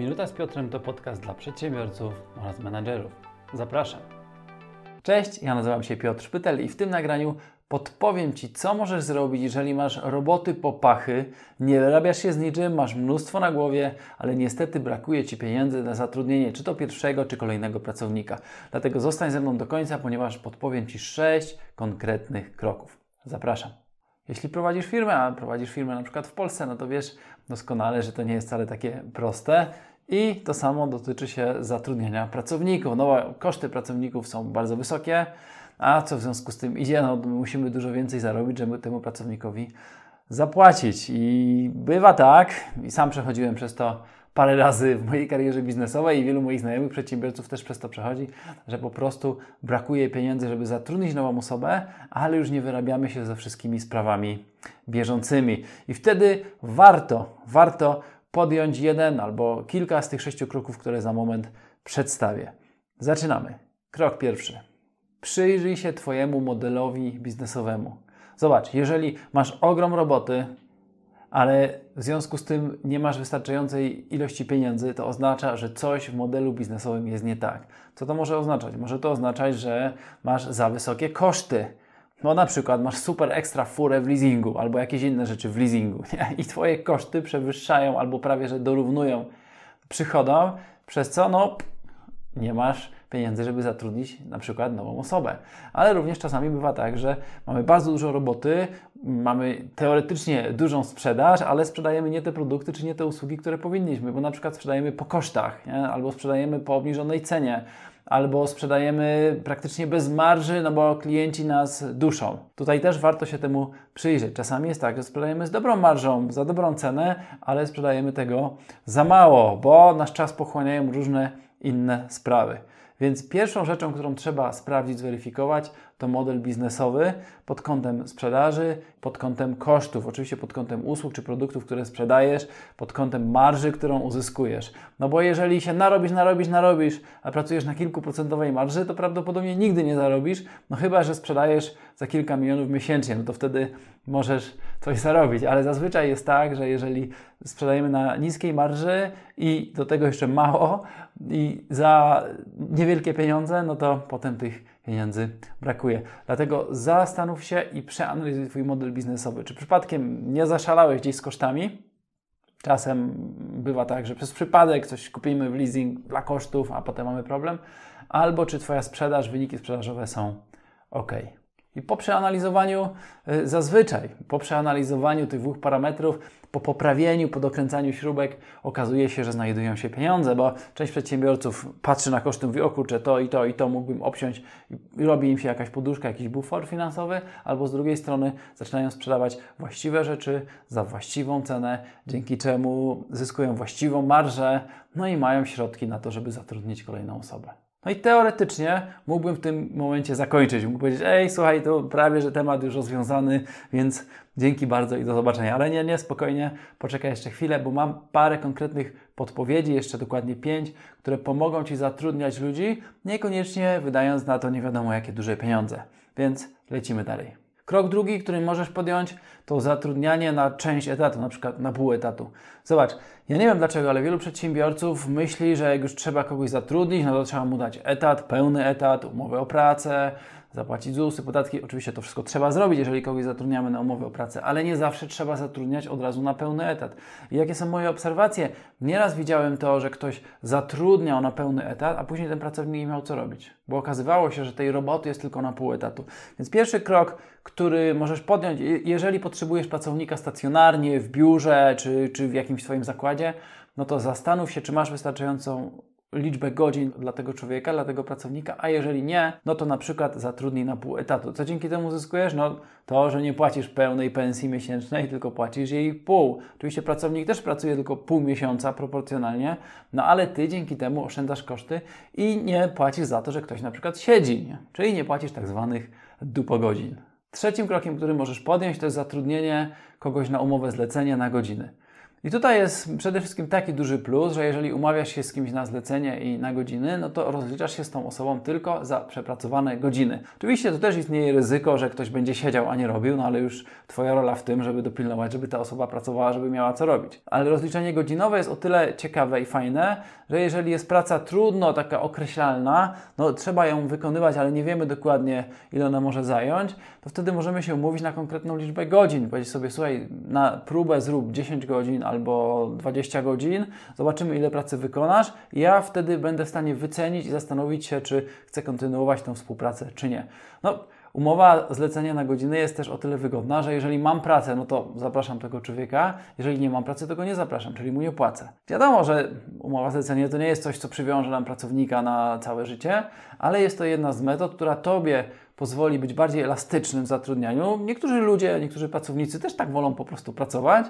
Minuta z Piotrem to podcast dla przedsiębiorców oraz menadżerów. Zapraszam. Cześć, ja nazywam się Piotr Szpytel i w tym nagraniu podpowiem Ci, co możesz zrobić, jeżeli masz roboty po pachy, nie wyrabiasz się z niczym, masz mnóstwo na głowie, ale niestety brakuje Ci pieniędzy na zatrudnienie czy to pierwszego, czy kolejnego pracownika. Dlatego zostań ze mną do końca, ponieważ podpowiem Ci sześć konkretnych kroków. Zapraszam. Jeśli prowadzisz firmę, a prowadzisz firmę na przykład w Polsce, no to wiesz doskonale, że to nie jest wcale takie proste. I to samo dotyczy się zatrudniania pracowników. No koszty pracowników są bardzo wysokie, a co w związku z tym idzie? No, musimy dużo więcej zarobić, żeby temu pracownikowi zapłacić. I bywa tak, i sam przechodziłem przez to parę razy w mojej karierze biznesowej i wielu moich znajomych przedsiębiorców też przez to przechodzi, że po prostu brakuje pieniędzy, żeby zatrudnić nową osobę, ale już nie wyrabiamy się ze wszystkimi sprawami bieżącymi. I wtedy warto, warto podjąć jeden albo kilka z tych sześciu kroków, które za moment przedstawię. Zaczynamy. Krok pierwszy. Przyjrzyj się Twojemu modelowi biznesowemu. Zobacz, jeżeli masz ogrom roboty, ale w związku z tym nie masz wystarczającej ilości pieniędzy, to oznacza, że coś w modelu biznesowym jest nie tak. Co to może oznaczać? Może to oznaczać, że masz za wysokie koszty. No na przykład masz super ekstra furę w leasingu albo jakieś inne rzeczy w leasingu nie? i Twoje koszty przewyższają albo prawie, że dorównują przychodom, przez co no nie masz pieniędzy, żeby zatrudnić na przykład nową osobę. Ale również czasami bywa tak, że mamy bardzo dużo roboty, mamy teoretycznie dużą sprzedaż, ale sprzedajemy nie te produkty czy nie te usługi, które powinniśmy, bo na przykład sprzedajemy po kosztach, nie? albo sprzedajemy po obniżonej cenie, albo sprzedajemy praktycznie bez marży, no bo klienci nas duszą. Tutaj też warto się temu przyjrzeć. Czasami jest tak, że sprzedajemy z dobrą marżą, za dobrą cenę, ale sprzedajemy tego za mało, bo nasz czas pochłaniają różne inne sprawy. Więc pierwszą rzeczą, którą trzeba sprawdzić, zweryfikować, to model biznesowy pod kątem sprzedaży, pod kątem kosztów, oczywiście pod kątem usług czy produktów, które sprzedajesz, pod kątem marży, którą uzyskujesz. No bo jeżeli się narobisz, narobisz, narobisz, a pracujesz na kilkuprocentowej marży, to prawdopodobnie nigdy nie zarobisz, no chyba, że sprzedajesz za kilka milionów miesięcznie, no to wtedy możesz coś zarobić, ale zazwyczaj jest tak, że jeżeli sprzedajemy na niskiej marży i do tego jeszcze mało i za niewielkie pieniądze, no to potem tych pieniędzy brakuje. Dlatego zastanów się i przeanalizuj Twój model biznesowy. Czy przypadkiem nie zaszalałeś gdzieś z kosztami? Czasem bywa tak, że przez przypadek coś kupimy w leasing dla kosztów, a potem mamy problem. Albo czy Twoja sprzedaż, wyniki sprzedażowe są ok. I po przeanalizowaniu, y, zazwyczaj po przeanalizowaniu tych dwóch parametrów, po poprawieniu, po dokręcaniu śrubek, okazuje się, że znajdują się pieniądze, bo część przedsiębiorców patrzy na koszty mówi, o kurczę, to i to i to mógłbym obciąć i robi im się jakaś poduszka, jakiś bufor finansowy, albo z drugiej strony zaczynają sprzedawać właściwe rzeczy za właściwą cenę, dzięki czemu zyskują właściwą marżę, no i mają środki na to, żeby zatrudnić kolejną osobę. No i teoretycznie mógłbym w tym momencie zakończyć. Mógł powiedzieć, ej, słuchaj, to prawie, że temat już rozwiązany, więc dzięki bardzo i do zobaczenia. Ale nie, nie, spokojnie, poczekaj jeszcze chwilę, bo mam parę konkretnych podpowiedzi, jeszcze dokładnie pięć, które pomogą Ci zatrudniać ludzi, niekoniecznie wydając na to nie wiadomo jakie duże pieniądze. Więc lecimy dalej. Krok drugi, który możesz podjąć, to zatrudnianie na część etatu, na przykład na pół etatu. Zobacz, ja nie wiem dlaczego, ale wielu przedsiębiorców myśli, że jak już trzeba kogoś zatrudnić, no to trzeba mu dać etat, pełny etat, umowę o pracę, zapłacić ZUSy, podatki. Oczywiście to wszystko trzeba zrobić, jeżeli kogoś zatrudniamy na umowę o pracę, ale nie zawsze trzeba zatrudniać od razu na pełny etat. I jakie są moje obserwacje? Nieraz widziałem to, że ktoś zatrudniał na pełny etat, a później ten pracownik nie miał co robić, bo okazywało się, że tej roboty jest tylko na pół etatu. Więc pierwszy krok, który możesz podjąć, jeżeli potrzebujesz pracownika stacjonarnie w biurze czy, czy w jakimś swoim zakładzie, no to zastanów się, czy masz wystarczającą liczbę godzin dla tego człowieka, dla tego pracownika, a jeżeli nie, no to na przykład zatrudnij na pół etatu. Co dzięki temu zyskujesz? No to, że nie płacisz pełnej pensji miesięcznej, tylko płacisz jej pół. Oczywiście pracownik też pracuje tylko pół miesiąca proporcjonalnie, no ale ty dzięki temu oszczędzasz koszty i nie płacisz za to, że ktoś na przykład siedzi, nie? czyli nie płacisz tak zwanych dupogodzin. Trzecim krokiem, który możesz podjąć, to jest zatrudnienie kogoś na umowę zlecenia na godziny. I tutaj jest przede wszystkim taki duży plus, że jeżeli umawiasz się z kimś na zlecenie i na godziny, no to rozliczasz się z tą osobą tylko za przepracowane godziny. Oczywiście to też istnieje ryzyko, że ktoś będzie siedział, a nie robił, no ale już Twoja rola w tym, żeby dopilnować, żeby ta osoba pracowała, żeby miała co robić. Ale rozliczenie godzinowe jest o tyle ciekawe i fajne, że jeżeli jest praca trudno, taka określalna, no trzeba ją wykonywać, ale nie wiemy dokładnie, ile ona może zająć, to wtedy możemy się umówić na konkretną liczbę godzin. Powiedzieć sobie, słuchaj, na próbę zrób 10 godzin albo 20 godzin, zobaczymy, ile pracy wykonasz. Ja wtedy będę w stanie wycenić i zastanowić się, czy chcę kontynuować tę współpracę, czy nie. No, Umowa zlecenia na godziny jest też o tyle wygodna, że jeżeli mam pracę, no to zapraszam tego człowieka, jeżeli nie mam pracy, to go nie zapraszam, czyli mu nie płacę. Wiadomo, że umowa zlecenia to nie jest coś, co przywiąże nam pracownika na całe życie, ale jest to jedna z metod, która Tobie pozwoli być bardziej elastycznym w zatrudnianiu. Niektórzy ludzie, niektórzy pracownicy też tak wolą po prostu pracować,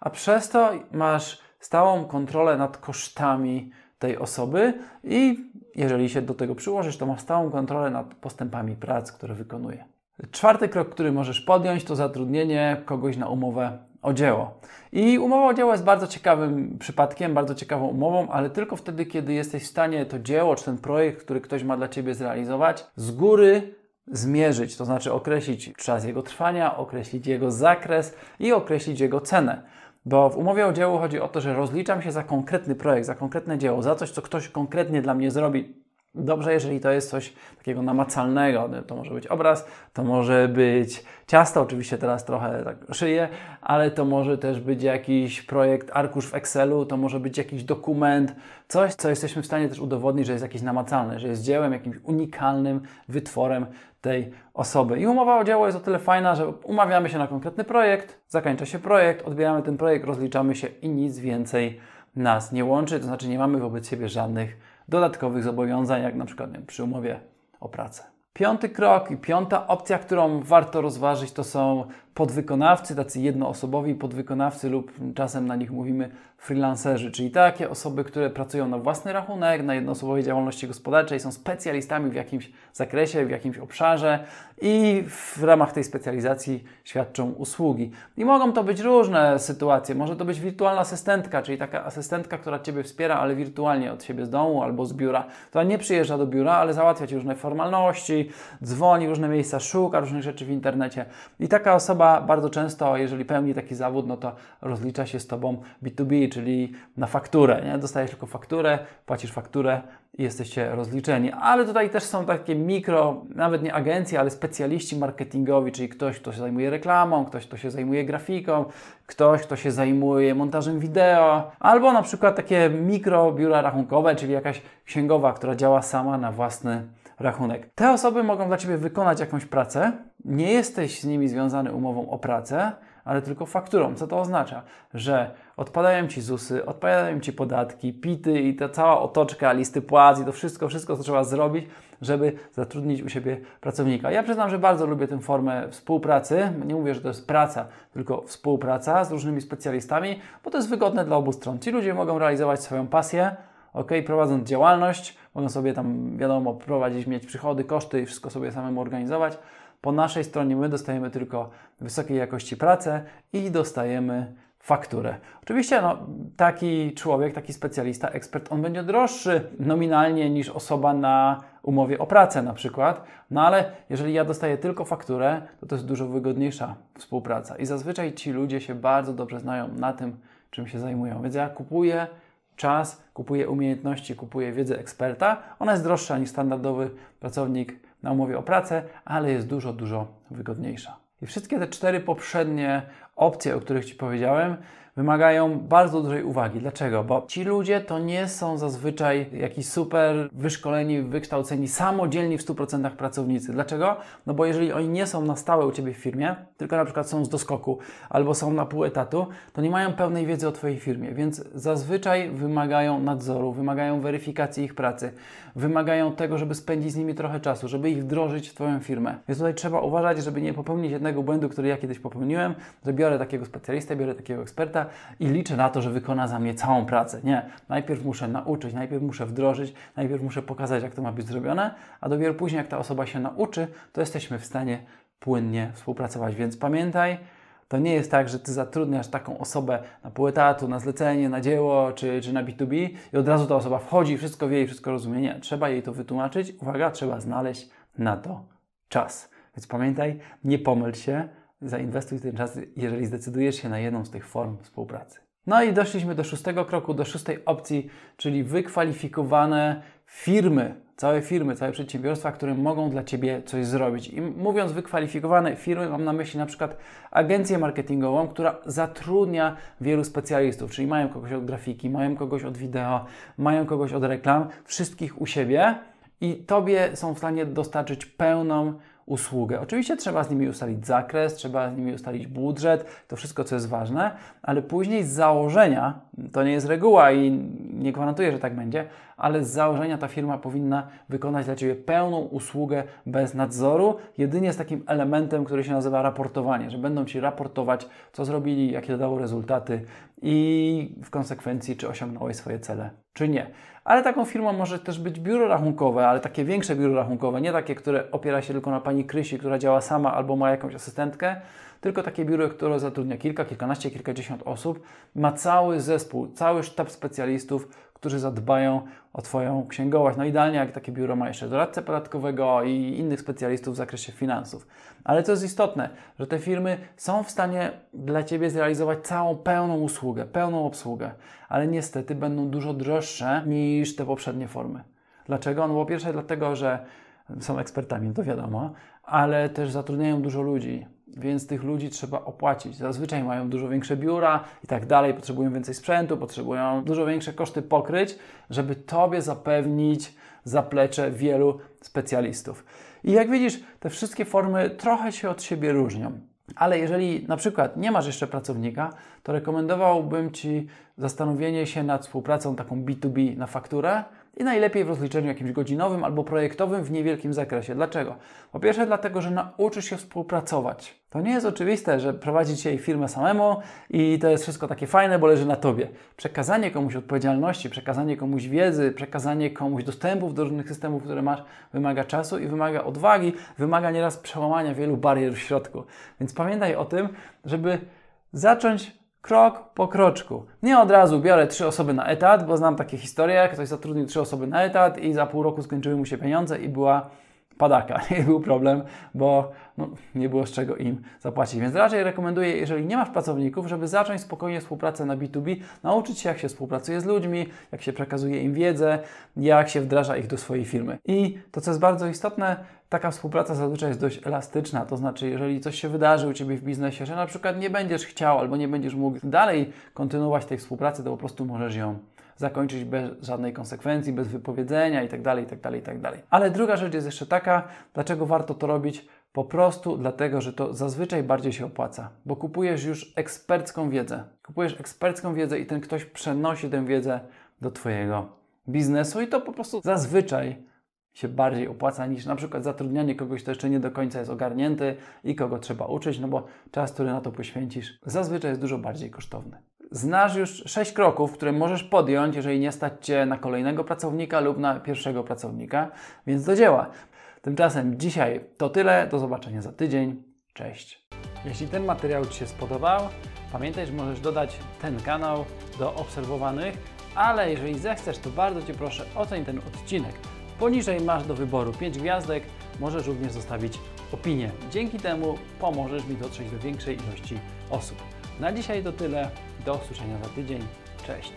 a przez to masz stałą kontrolę nad kosztami tej osoby i jeżeli się do tego przyłożysz, to masz stałą kontrolę nad postępami prac, które wykonuje. Czwarty krok, który możesz podjąć, to zatrudnienie kogoś na umowę o dzieło. I umowa o dzieło jest bardzo ciekawym przypadkiem, bardzo ciekawą umową, ale tylko wtedy, kiedy jesteś w stanie to dzieło czy ten projekt, który ktoś ma dla ciebie zrealizować, z góry zmierzyć, to znaczy określić czas jego trwania, określić jego zakres i określić jego cenę. Bo w umowie o dzieło chodzi o to, że rozliczam się za konkretny projekt, za konkretne dzieło, za coś, co ktoś konkretnie dla mnie zrobi. Dobrze, jeżeli to jest coś takiego namacalnego, to może być obraz, to może być ciasto, oczywiście teraz trochę tak szyję, ale to może też być jakiś projekt, arkusz w Excelu, to może być jakiś dokument, coś, co jesteśmy w stanie też udowodnić, że jest jakieś namacalne, że jest dziełem, jakimś unikalnym wytworem tej osoby. I umowa o dzieło jest o tyle fajna, że umawiamy się na konkretny projekt, zakończa się projekt, odbieramy ten projekt, rozliczamy się i nic więcej nas nie łączy, to znaczy nie mamy wobec siebie żadnych dodatkowych zobowiązań, jak na przykład wiem, przy umowie o pracę. Piąty krok i piąta opcja, którą warto rozważyć, to są podwykonawcy, tacy jednoosobowi podwykonawcy lub czasem na nich mówimy freelancerzy, czyli takie osoby, które pracują na własny rachunek, na jednoosobowej działalności gospodarczej, są specjalistami w jakimś zakresie, w jakimś obszarze i w ramach tej specjalizacji świadczą usługi. I mogą to być różne sytuacje. Może to być wirtualna asystentka, czyli taka asystentka, która Ciebie wspiera, ale wirtualnie od siebie z domu albo z biura. To nie przyjeżdża do biura, ale załatwia Ci różne formalności, dzwoni różne miejsca, szuka różnych rzeczy w internecie. I taka osoba bardzo często, jeżeli pełni taki zawód, no to rozlicza się z Tobą B2B, czyli na fakturę. Nie? Dostajesz tylko fakturę, płacisz fakturę i jesteście rozliczeni. Ale tutaj też są takie mikro, nawet nie agencje, ale specjaliści marketingowi, czyli ktoś, kto się zajmuje reklamą, ktoś, kto się zajmuje grafiką, ktoś, kto się zajmuje montażem wideo, albo na przykład takie mikro biura rachunkowe, czyli jakaś księgowa, która działa sama na własny rachunek. Te osoby mogą dla Ciebie wykonać jakąś pracę, nie jesteś z nimi związany umową o pracę, ale tylko fakturą. Co to oznacza? Że odpadają Ci ZUSy, odpadają Ci podatki, PITy i ta cała otoczka, listy płac i to wszystko, wszystko, co trzeba zrobić, żeby zatrudnić u siebie pracownika. Ja przyznam, że bardzo lubię tę formę współpracy. Nie mówię, że to jest praca, tylko współpraca z różnymi specjalistami, bo to jest wygodne dla obu stron. Ci ludzie mogą realizować swoją pasję, ok, prowadząc działalność, mogą sobie tam, wiadomo, prowadzić, mieć przychody, koszty i wszystko sobie samemu organizować. Po naszej stronie my dostajemy tylko wysokiej jakości pracę i dostajemy fakturę. Oczywiście no, taki człowiek, taki specjalista, ekspert, on będzie droższy nominalnie niż osoba na umowie o pracę na przykład, no ale jeżeli ja dostaję tylko fakturę, to to jest dużo wygodniejsza współpraca i zazwyczaj ci ludzie się bardzo dobrze znają na tym, czym się zajmują. Więc ja kupuję czas, kupuję umiejętności, kupuję wiedzę eksperta. Ona jest droższa niż standardowy pracownik na umowie o pracę, ale jest dużo, dużo wygodniejsza. I wszystkie te cztery poprzednie opcje, o których Ci powiedziałem, wymagają bardzo dużej uwagi. Dlaczego? Bo ci ludzie to nie są zazwyczaj jakiś super wyszkoleni, wykształceni, samodzielni w 100% pracownicy. Dlaczego? No bo jeżeli oni nie są na stałe u Ciebie w firmie, tylko na przykład są z doskoku albo są na pół etatu, to nie mają pełnej wiedzy o Twojej firmie, więc zazwyczaj wymagają nadzoru, wymagają weryfikacji ich pracy, wymagają tego, żeby spędzić z nimi trochę czasu, żeby ich wdrożyć w Twoją firmę. Więc tutaj trzeba uważać, żeby nie popełnić jednego błędu, który ja kiedyś popełniłem, że biorę takiego specjalistę, biorę takiego eksperta i liczę na to, że wykona za mnie całą pracę. Nie. Najpierw muszę nauczyć, najpierw muszę wdrożyć, najpierw muszę pokazać, jak to ma być zrobione, a dopiero później, jak ta osoba się nauczy, to jesteśmy w stanie płynnie współpracować. Więc pamiętaj, To nie jest tak, że ty zatrudniasz taką osobę na pół etatu, na zlecenie, na dzieło czy, czy na B2B i od razu ta osoba wchodzi, wszystko wie i wszystko rozumie. Nie, trzeba jej to wytłumaczyć. Uwaga, trzeba znaleźć na to czas. Więc pamiętaj, nie pomyl się, zainwestuj ten czas, jeżeli zdecydujesz się na jedną z tych form współpracy. No i doszliśmy do szóstego kroku, do szóstej opcji, czyli wykwalifikowane firmy, całe firmy, całe przedsiębiorstwa, które mogą dla Ciebie coś zrobić. I mówiąc wykwalifikowane firmy, mam na myśli na przykład agencję marketingową, która zatrudnia wielu specjalistów, czyli mają kogoś od grafiki, mają kogoś od wideo, mają kogoś od reklam, wszystkich u siebie i Tobie są w stanie dostarczyć pełną usługę. Oczywiście trzeba z nimi ustalić zakres, trzeba z nimi ustalić budżet, to wszystko, co jest ważne, ale później z założenia, to nie jest reguła i nie gwarantuję, że tak będzie, ale z założenia ta firma powinna wykonać dla Ciebie pełną usługę bez nadzoru, jedynie z takim elementem, który się nazywa raportowanie, że będą Ci raportować, co zrobili, jakie dało rezultaty i w konsekwencji, czy osiągnąłeś swoje cele, czy nie. Ale taką firmą może też być biuro rachunkowe, ale takie większe biuro rachunkowe, nie takie, które opiera się tylko na pani Krysi, która działa sama albo ma jakąś asystentkę, tylko takie biuro, które zatrudnia kilka, kilkanaście, kilkadziesiąt osób, ma cały zespół, cały sztab specjalistów, którzy zadbają o Twoją księgowość. No idealnie jak takie biuro ma jeszcze doradcę podatkowego i innych specjalistów w zakresie finansów. Ale to jest istotne, że te firmy są w stanie dla Ciebie zrealizować całą pełną usługę, pełną obsługę, ale niestety będą dużo droższe niż te poprzednie formy. Dlaczego? No po pierwsze dlatego, że są ekspertami, to wiadomo, ale też zatrudniają dużo ludzi więc tych ludzi trzeba opłacić. Zazwyczaj mają dużo większe biura i tak dalej, potrzebują więcej sprzętu, potrzebują dużo większe koszty pokryć, żeby Tobie zapewnić zaplecze wielu specjalistów. I jak widzisz, te wszystkie formy trochę się od siebie różnią. Ale jeżeli na przykład nie masz jeszcze pracownika, to rekomendowałbym Ci zastanowienie się nad współpracą taką B2B na fakturę, i najlepiej w rozliczeniu jakimś godzinowym albo projektowym w niewielkim zakresie. Dlaczego? Po pierwsze, dlatego, że nauczysz się współpracować. To nie jest oczywiste, że prowadzić jej firmę samemu i to jest wszystko takie fajne, bo leży na tobie. Przekazanie komuś odpowiedzialności, przekazanie komuś wiedzy, przekazanie komuś dostępów do różnych systemów, które masz, wymaga czasu i wymaga odwagi, wymaga nieraz przełamania wielu barier w środku. Więc pamiętaj o tym, żeby zacząć krok po kroczku. Nie od razu biorę trzy osoby na etat, bo znam takie historie, ktoś zatrudnił trzy osoby na etat i za pół roku skończyły mu się pieniądze i była padaka. Nie był problem, bo no, nie było z czego im zapłacić. Więc raczej rekomenduję, jeżeli nie masz pracowników, żeby zacząć spokojnie współpracę na B2B, nauczyć się, jak się współpracuje z ludźmi, jak się przekazuje im wiedzę, jak się wdraża ich do swojej firmy. I to, co jest bardzo istotne, taka współpraca zazwyczaj jest dość elastyczna. To znaczy, jeżeli coś się wydarzy u Ciebie w biznesie, że na przykład nie będziesz chciał albo nie będziesz mógł dalej kontynuować tej współpracy, to po prostu możesz ją zakończyć bez żadnej konsekwencji, bez wypowiedzenia itd., itd., itd. Ale druga rzecz jest jeszcze taka, dlaczego warto to robić? Po prostu dlatego, że to zazwyczaj bardziej się opłaca, bo kupujesz już ekspercką wiedzę. Kupujesz ekspercką wiedzę i ten ktoś przenosi tę wiedzę do Twojego biznesu i to po prostu zazwyczaj się bardziej opłaca niż na przykład zatrudnianie kogoś, kto jeszcze nie do końca jest ogarnięty i kogo trzeba uczyć, no bo czas, który na to poświęcisz, zazwyczaj jest dużo bardziej kosztowny. Znasz już sześć kroków, które możesz podjąć, jeżeli nie stać Cię na kolejnego pracownika lub na pierwszego pracownika, więc do dzieła. Tymczasem dzisiaj to tyle. Do zobaczenia za tydzień. Cześć. Jeśli ten materiał Ci się spodobał, pamiętaj, że możesz dodać ten kanał do obserwowanych, ale jeżeli zechcesz, to bardzo Cię proszę oceń ten odcinek. Poniżej masz do wyboru 5 gwiazdek, możesz również zostawić opinię. Dzięki temu pomożesz mi dotrzeć do większej ilości osób. Na dzisiaj to tyle. Do usłyszenia za tydzień. Cześć.